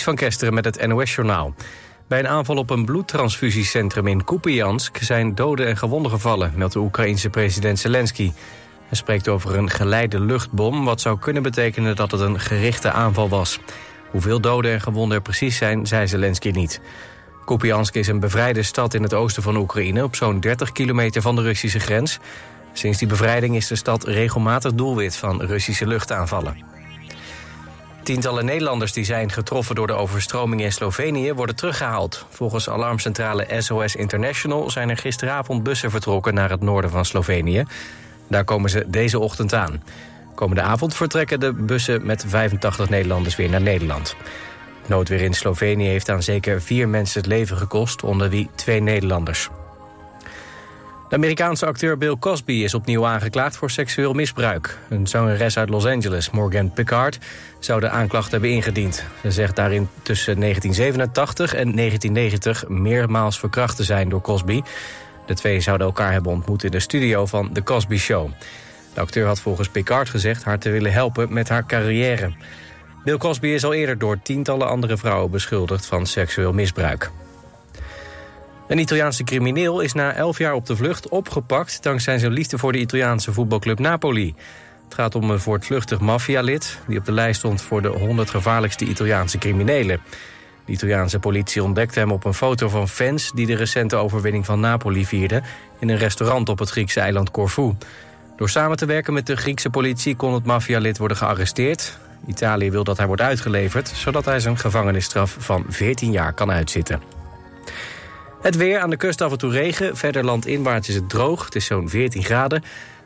Van Kesteren met het NOS-journaal. Bij een aanval op een bloedtransfusiecentrum in Kupiansk... zijn doden en gewonden gevallen, meldt de Oekraïense president Zelensky. Hij spreekt over een geleide luchtbom... wat zou kunnen betekenen dat het een gerichte aanval was. Hoeveel doden en gewonden er precies zijn, zei Zelensky niet. Kupiansk is een bevrijde stad in het oosten van Oekraïne... op zo'n 30 kilometer van de Russische grens. Sinds die bevrijding is de stad regelmatig doelwit van Russische luchtaanvallen. Tientallen Nederlanders die zijn getroffen door de overstroming in Slovenië worden teruggehaald. Volgens alarmcentrale SOS International zijn er gisteravond bussen vertrokken naar het noorden van Slovenië. Daar komen ze deze ochtend aan. Komende avond vertrekken de bussen met 85 Nederlanders weer naar Nederland. Noodweer in Slovenië heeft aan zeker vier mensen het leven gekost, onder wie twee Nederlanders. De Amerikaanse acteur Bill Cosby is opnieuw aangeklaagd voor seksueel misbruik. Een zangeres uit Los Angeles, Morgan Pickard, zou de aanklacht hebben ingediend. Ze zegt daarin tussen 1987 en 1990 meermaals verkracht te zijn door Cosby. De twee zouden elkaar hebben ontmoet in de studio van The Cosby Show. De acteur had volgens Pickard gezegd haar te willen helpen met haar carrière. Bill Cosby is al eerder door tientallen andere vrouwen beschuldigd van seksueel misbruik. Een Italiaanse crimineel is na elf jaar op de vlucht opgepakt... dankzij zijn liefde voor de Italiaanse voetbalclub Napoli. Het gaat om een voortvluchtig maffialid... die op de lijst stond voor de 100 gevaarlijkste Italiaanse criminelen. De Italiaanse politie ontdekte hem op een foto van fans... die de recente overwinning van Napoli vierden... in een restaurant op het Griekse eiland Corfu. Door samen te werken met de Griekse politie kon het maffialid worden gearresteerd. Italië wil dat hij wordt uitgeleverd... zodat hij zijn gevangenisstraf van 14 jaar kan uitzitten. Het weer aan de kust af en toe regen. Verder landinwaarts is het droog. Het is zo'n 14 graden.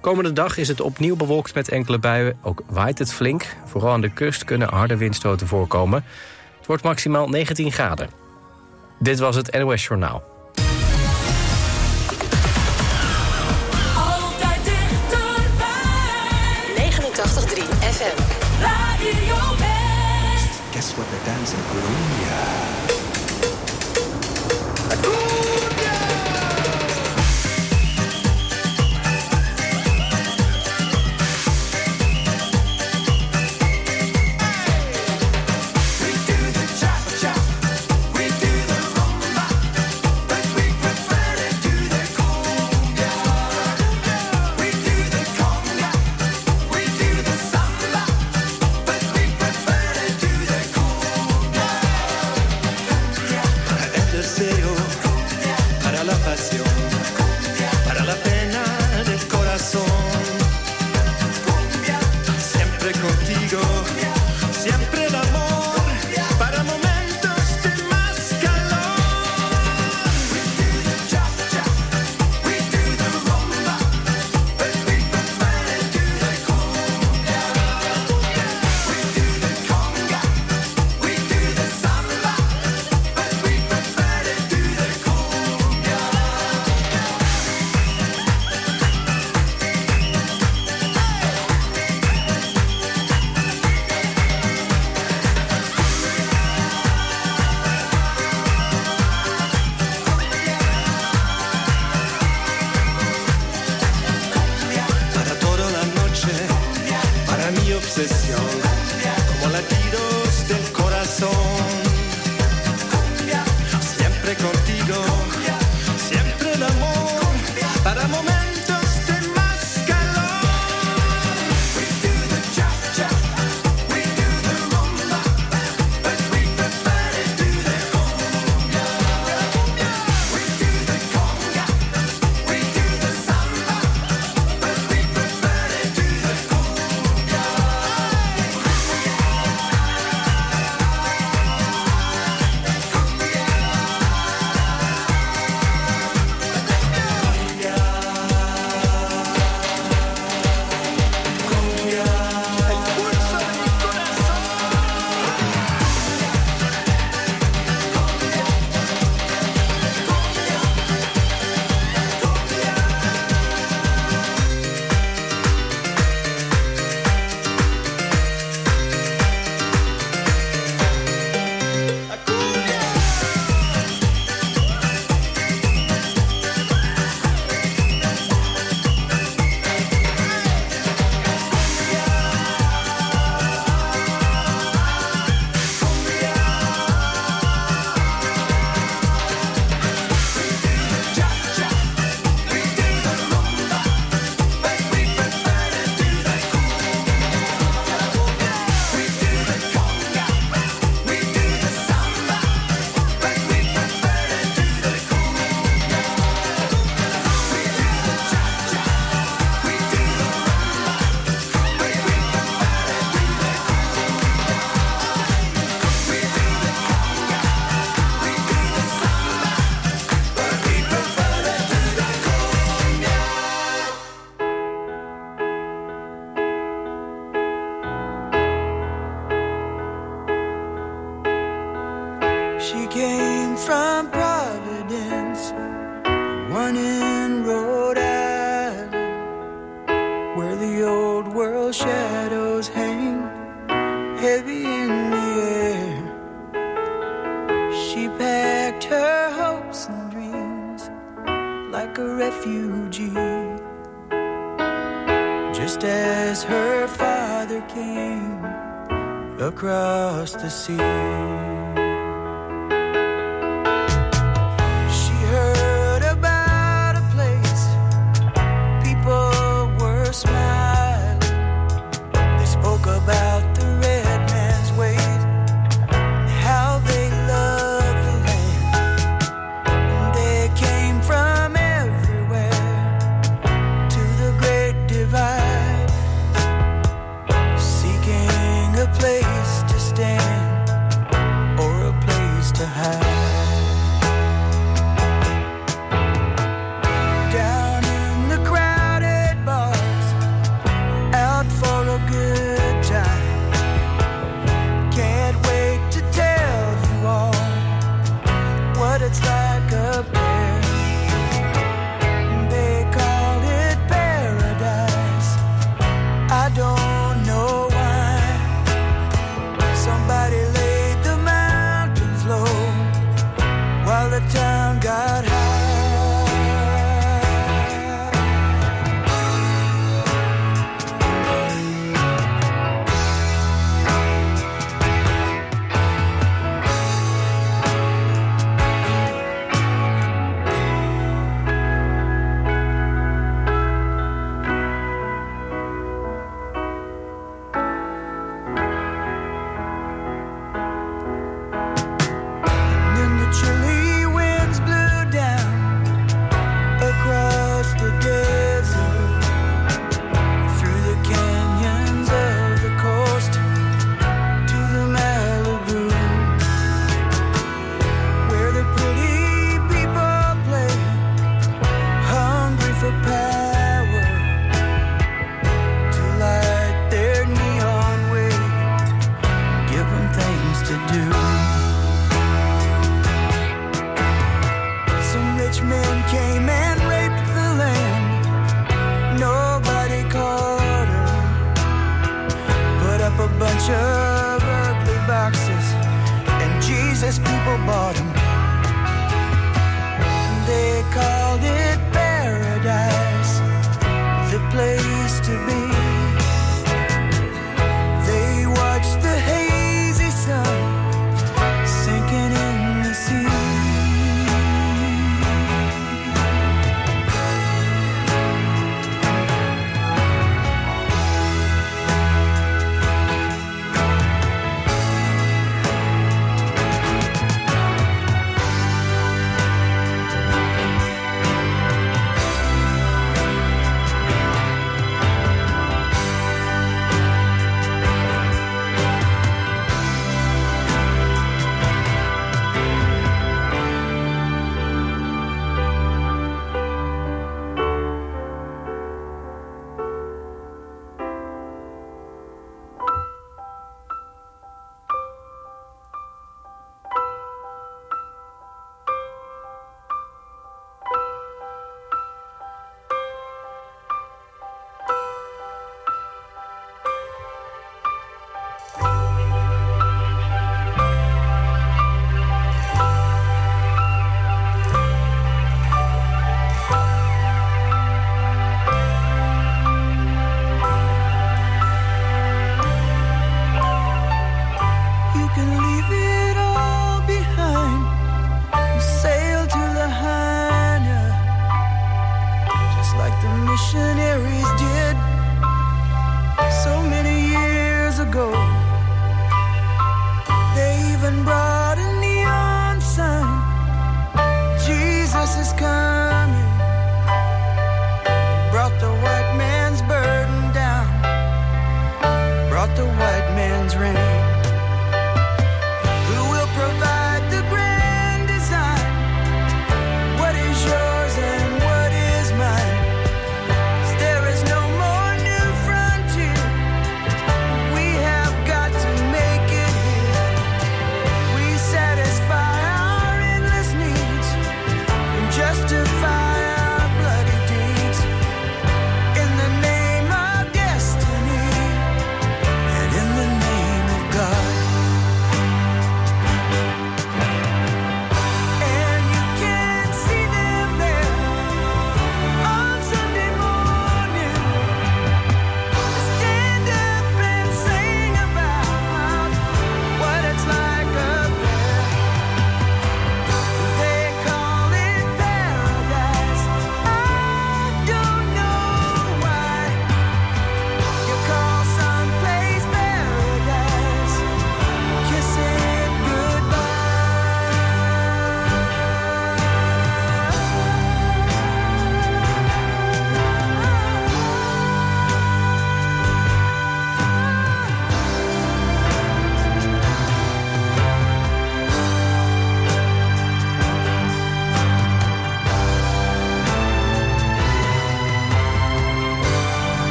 Komende dag is het opnieuw bewolkt met enkele buien. Ook waait het flink. Vooral aan de kust kunnen harde windstoten voorkomen. Het wordt maximaal 19 graden. Dit was het NOS Journaal. Altijd dichterbij. 89.3 FM. Radio West. Guess what the dance refugee, just as her father came across the sea.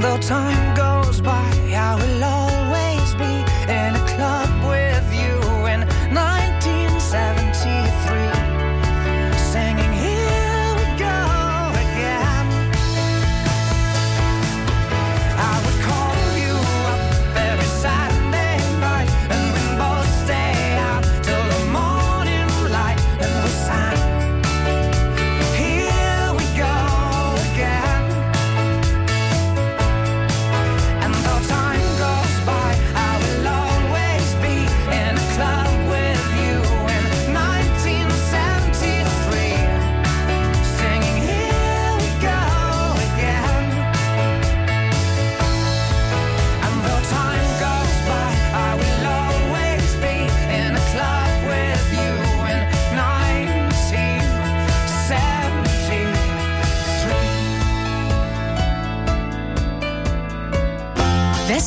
Though time goes by,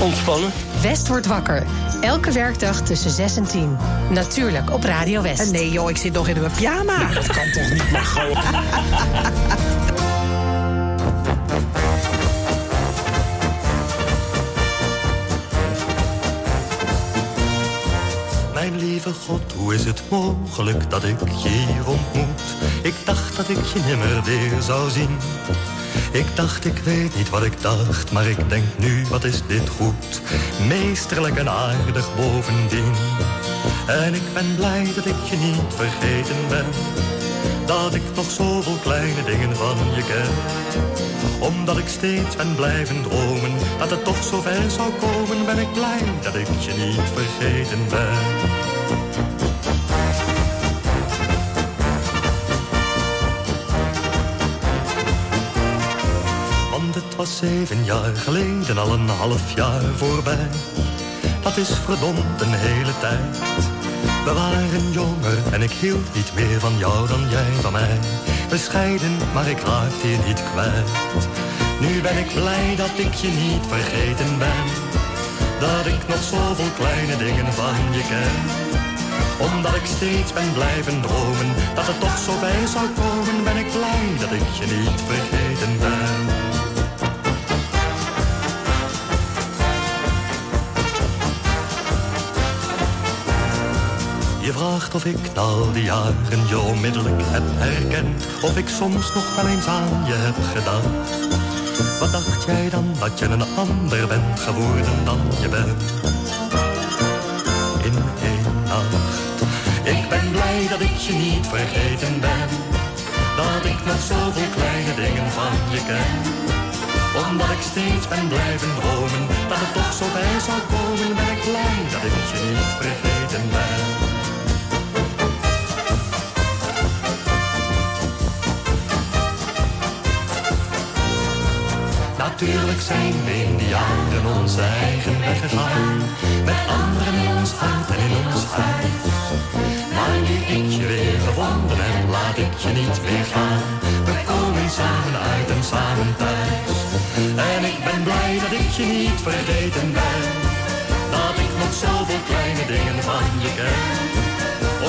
ontspannen. West wordt wakker. Elke werkdag tussen 6 en 10. Natuurlijk op Radio West. Nee joh, ik zit nog in mijn pyjama. Dat kan toch niet, maar gewoon. Mijn lieve God, hoe is het mogelijk dat ik je hier ontmoet? Ik dacht dat ik je nimmer weer zou zien. Ik dacht, ik weet niet wat ik dacht, maar ik denk nu, wat is dit goed? Meesterlijk en aardig bovendien. En ik ben blij dat ik je niet vergeten ben. Dat ik nog zoveel kleine dingen van je ken. Omdat ik steeds ben blijven dromen, dat het toch zo ver zou komen, ben ik blij dat ik je niet vergeten ben. Was zeven jaar geleden, al een half jaar voorbij. Dat is verdomd een hele tijd. We waren jonger en ik hield niet meer van jou dan jij van mij. Bescheiden, maar ik raakte je niet kwijt. Nu ben ik blij dat ik je niet vergeten ben. Dat ik nog zoveel kleine dingen van je ken. Omdat ik steeds ben blijven dromen, dat het toch zo bij zou komen, ben ik blij dat ik je niet vergeten ben. Je vraagt of ik al die jaren je onmiddellijk heb herkend. Of ik soms nog wel eens aan je heb gedacht. Wat dacht jij dan dat je een ander bent geworden dan je bent? In één nacht. Ik ben blij dat ik je niet vergeten ben. Dat ik nog zoveel kleine dingen van je ken. Omdat ik steeds ben blijven dromen. Dat het toch zo bij zou komen. Ben ik blij dat ik je niet vergeten ben. Natuurlijk zijn we in die jaren onze eigen weg gegaan. Met anderen in ons hart en in ons huis. Maar nu ik je weer gevonden heb, laat ik je niet meer gaan. We komen samen uit en samen thuis. En ik ben blij dat ik je niet vergeten ben. Dat ik nog zoveel kleine dingen van je ken.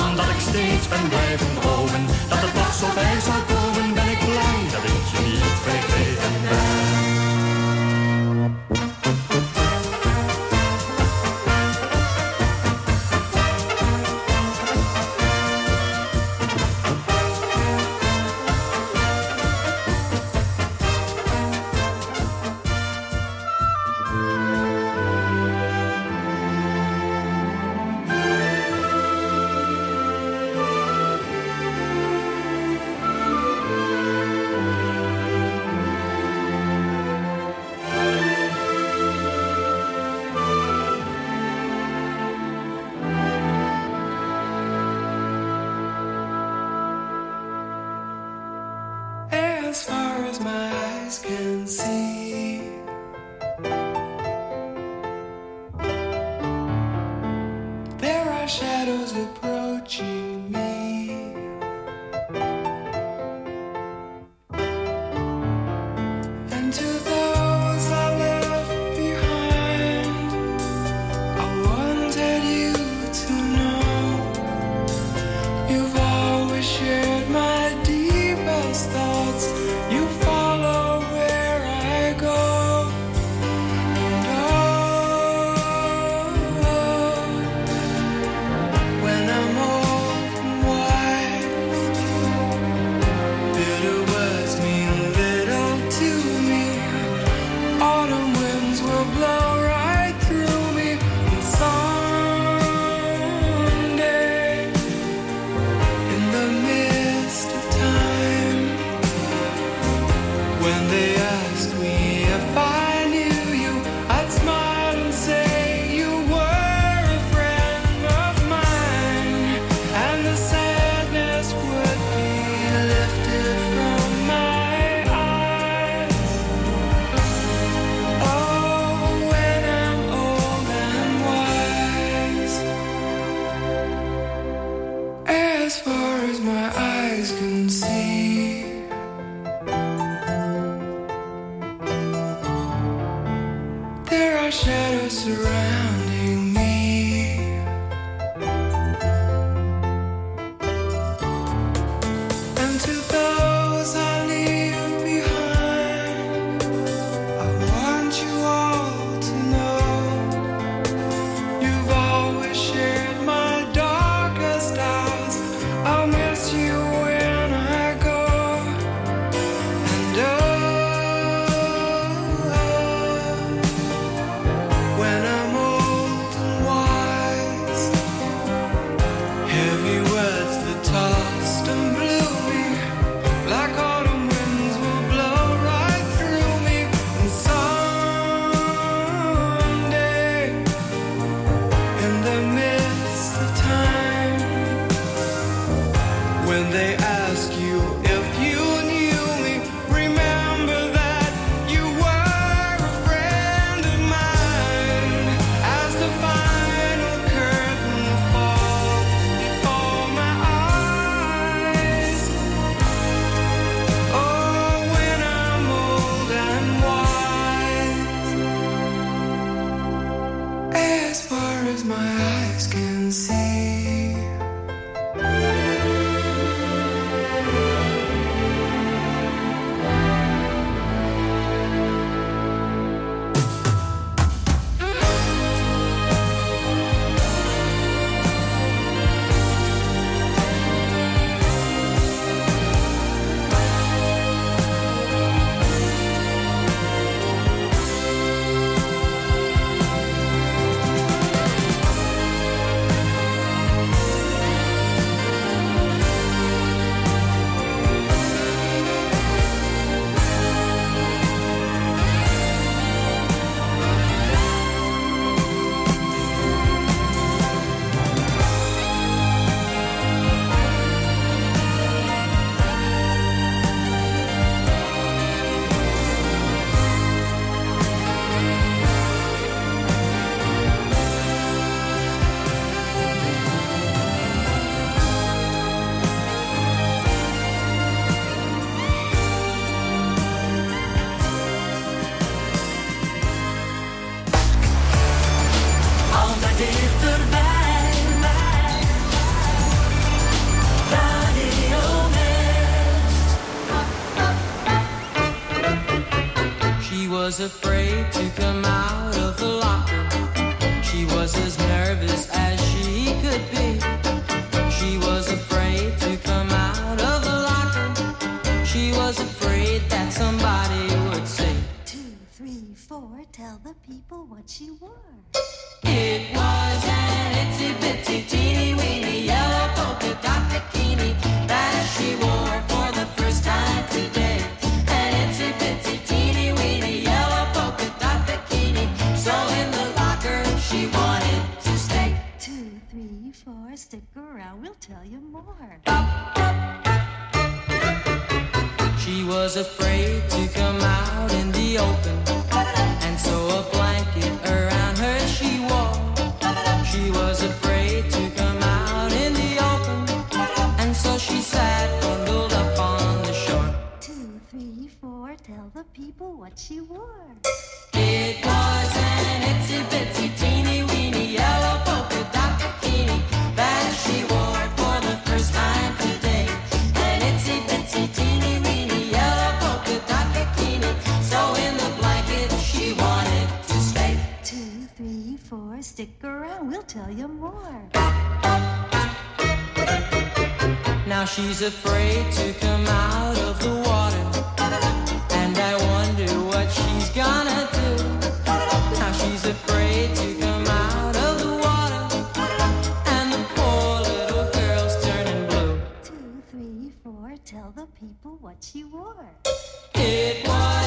Omdat ik steeds ben blijven dromen, dat het toch zo ver zou komen, ben ik blij dat ik je niet vergeten what she wore. It was an itsy bitsy teeny weeny yellow polka dot bikini that she wore for the first time today. An itsy bitsy teeny weeny yellow polka dot bikini. So in the locker she wanted to stay. Two, three, four, stick around, we'll tell you more. She was afraid. what she wore. It was an itsy bitsy teeny weeny yellow polka dot bikini that she wore for the first time today. An itsy bitsy teeny weeny yellow polka dot bikini, so in the blanket she wanted to stay. Two, three, four, stick around, we'll tell you more. Now she's afraid to come out of the water. what she wore. It was.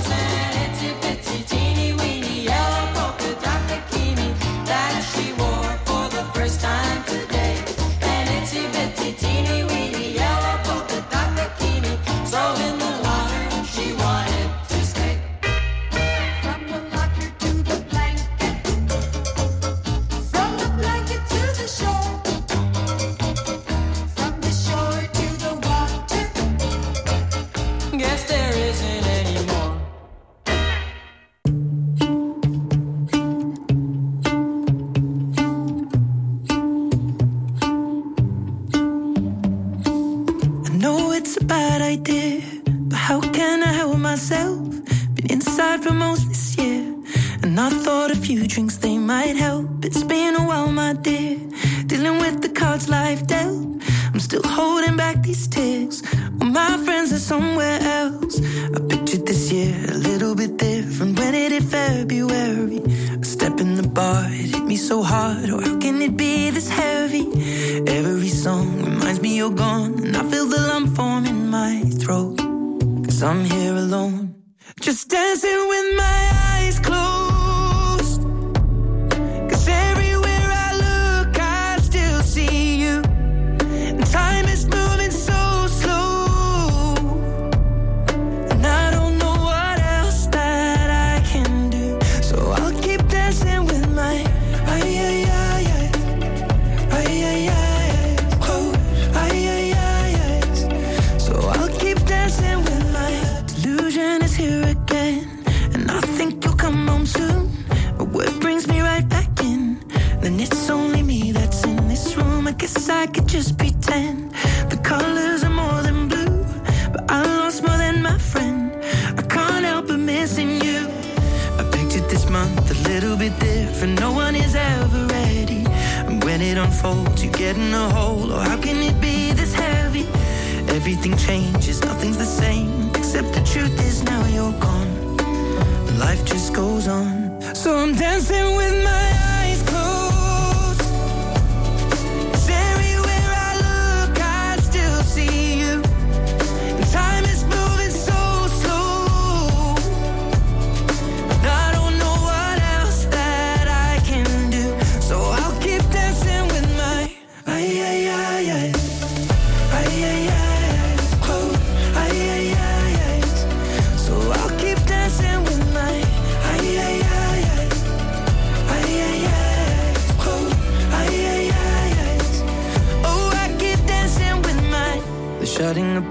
in a hole. How can it be this heavy? Everything changes, nothing's the same. Except the truth is now you're gone. Life just goes on. So I'm dancing with my eyes.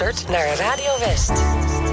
luistert naar Radio West.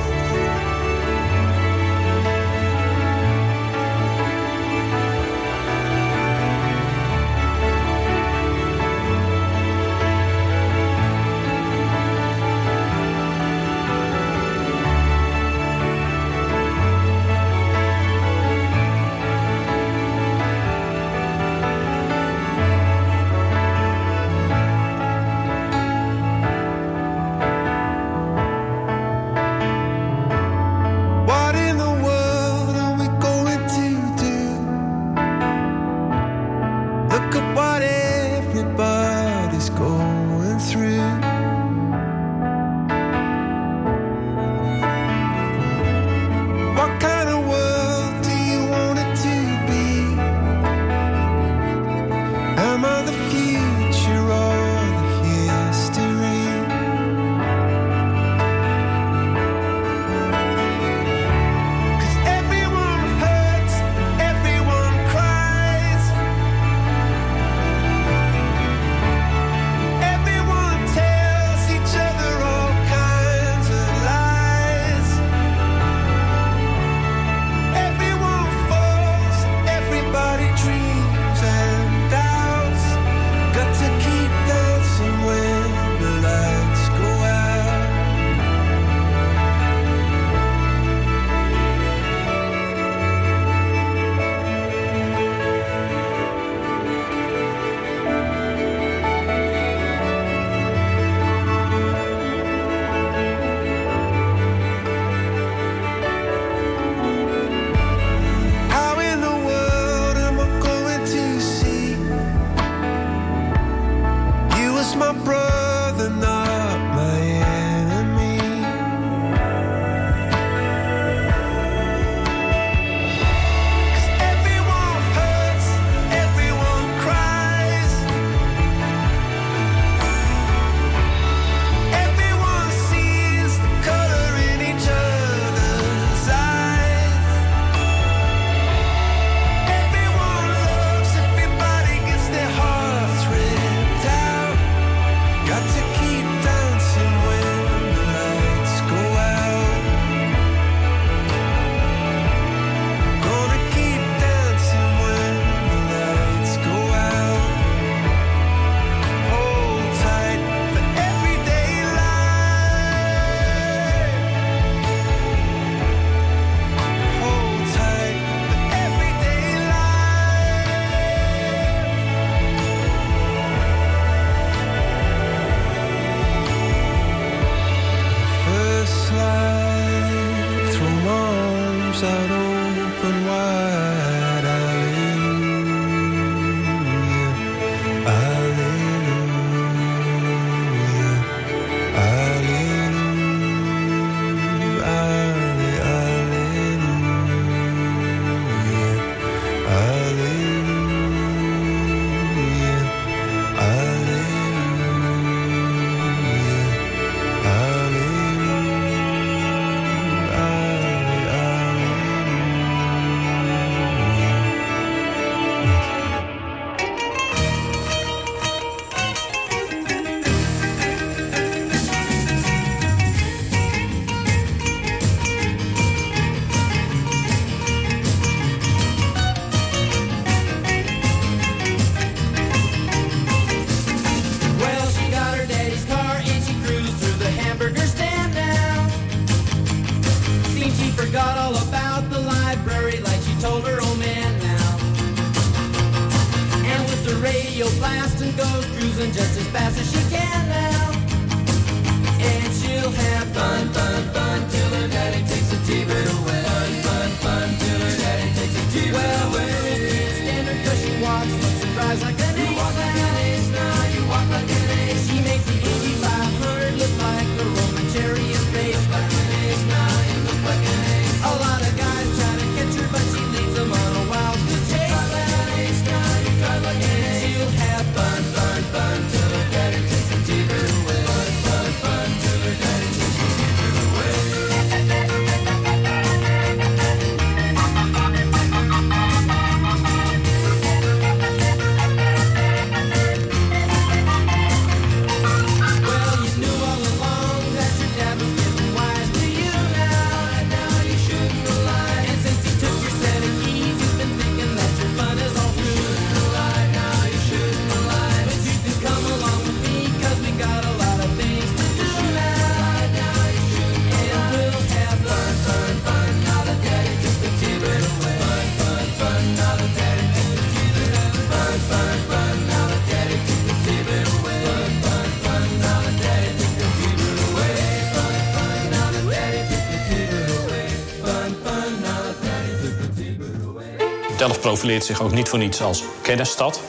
Profileert zich ook niet voor niets als kennisstad.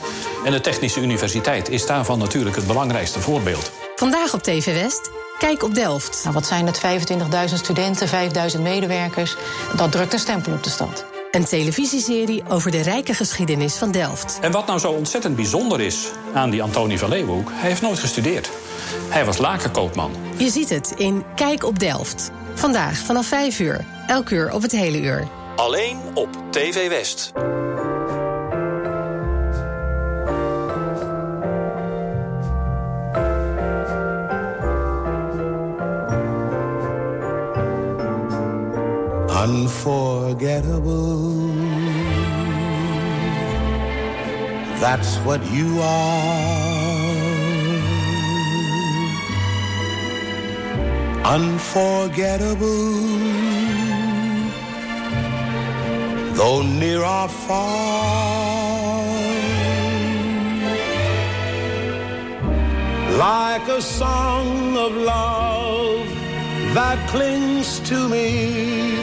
En de Technische Universiteit is daarvan natuurlijk het belangrijkste voorbeeld. Vandaag op TV West. Kijk op Delft. Nou, wat zijn het? 25.000 studenten, 5.000 medewerkers. Dat drukt een stempel op de stad. Een televisieserie over de rijke geschiedenis van Delft. En wat nou zo ontzettend bijzonder is aan die Antonie van Leeuwenhoek... hij heeft nooit gestudeerd. Hij was lakenkoopman. Je ziet het in Kijk op Delft. Vandaag vanaf 5 uur. Elk uur op het hele uur. Alleen op TV West. Unforgettable. That's what you are. Unforgettable. Though near or far. Like a song of love that clings to me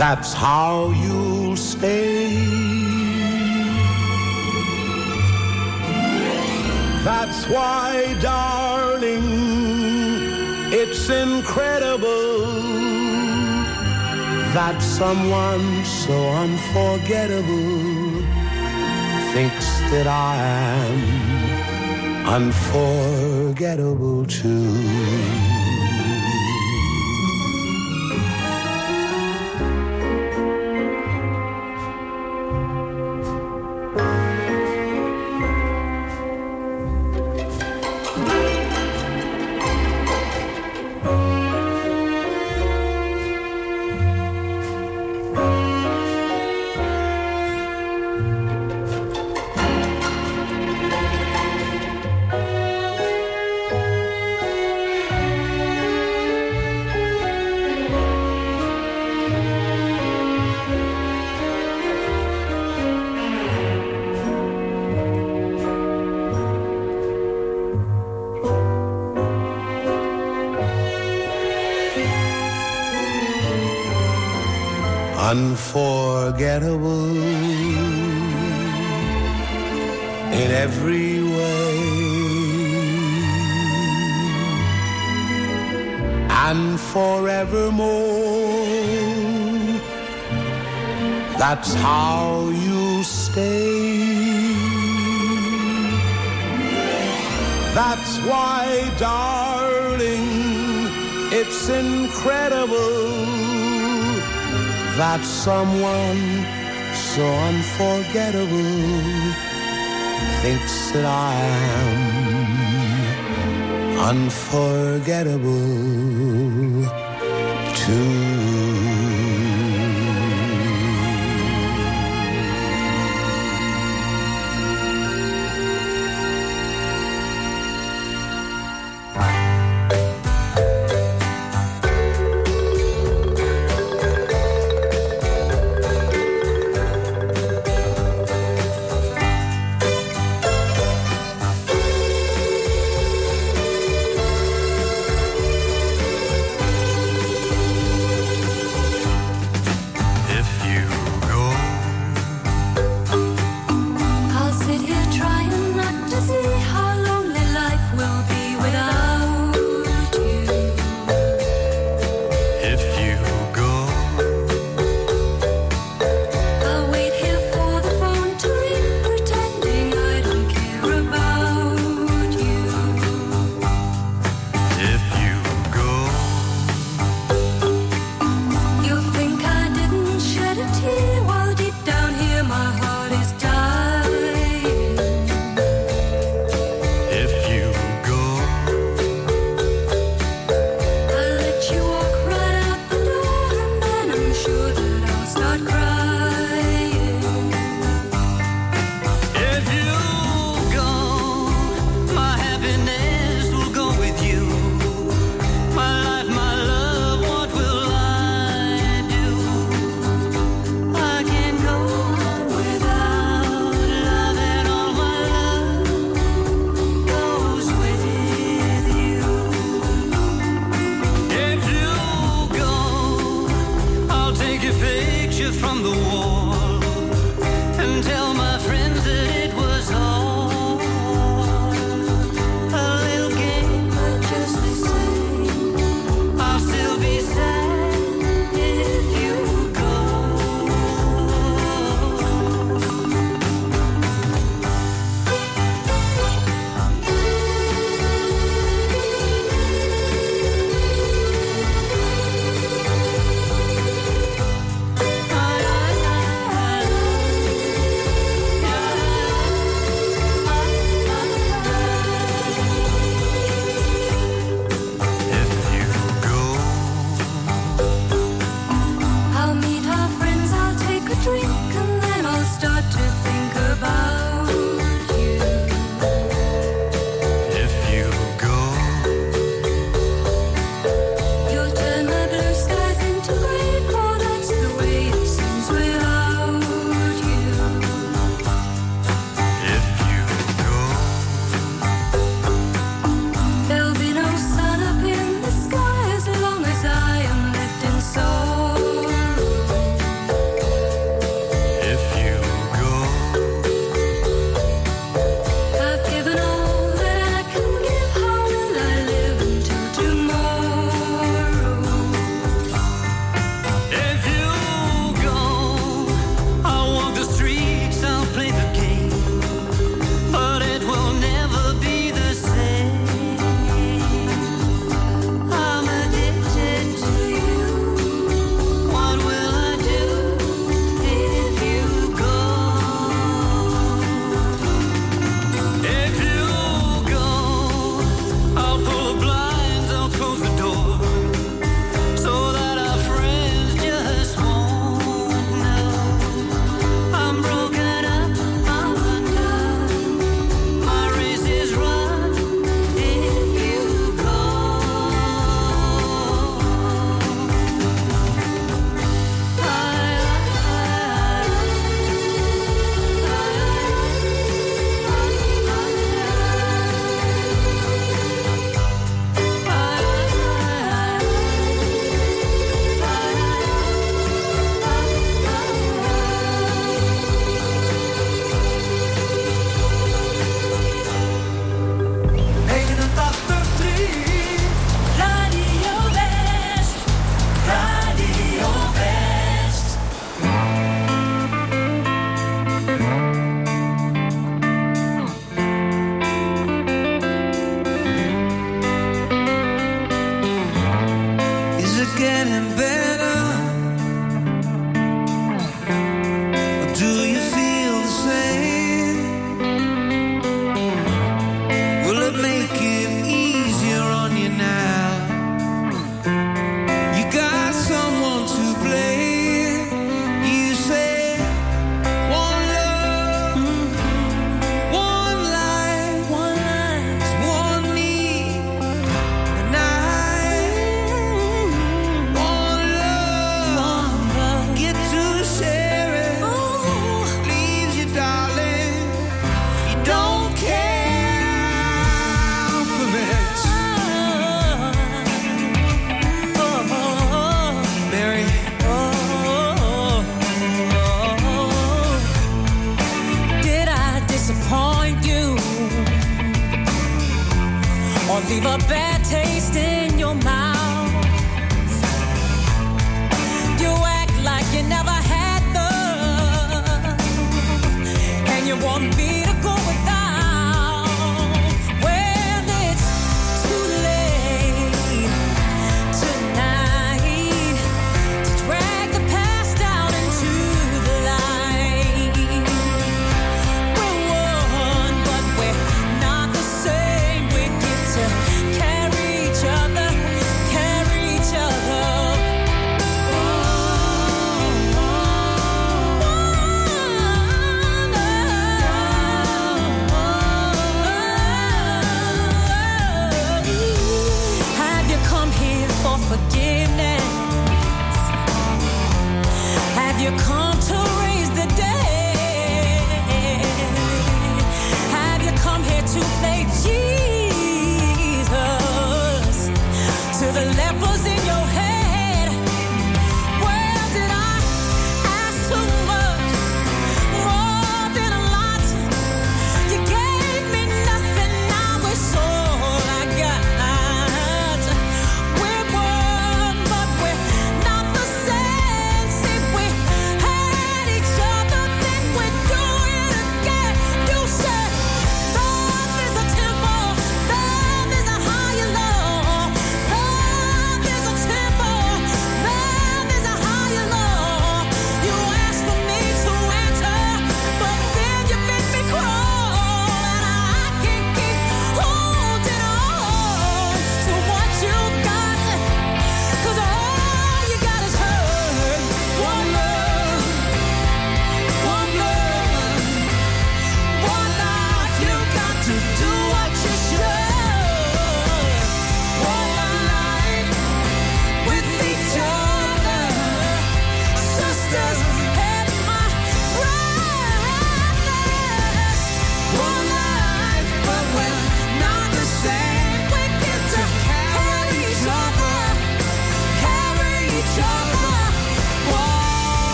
That's how you'll stay. That's why, darling, it's incredible that someone so unforgettable thinks that I am unforgettable too. That's how you stay that's why darling it's incredible that someone so unforgettable thinks that I am unforgettable too.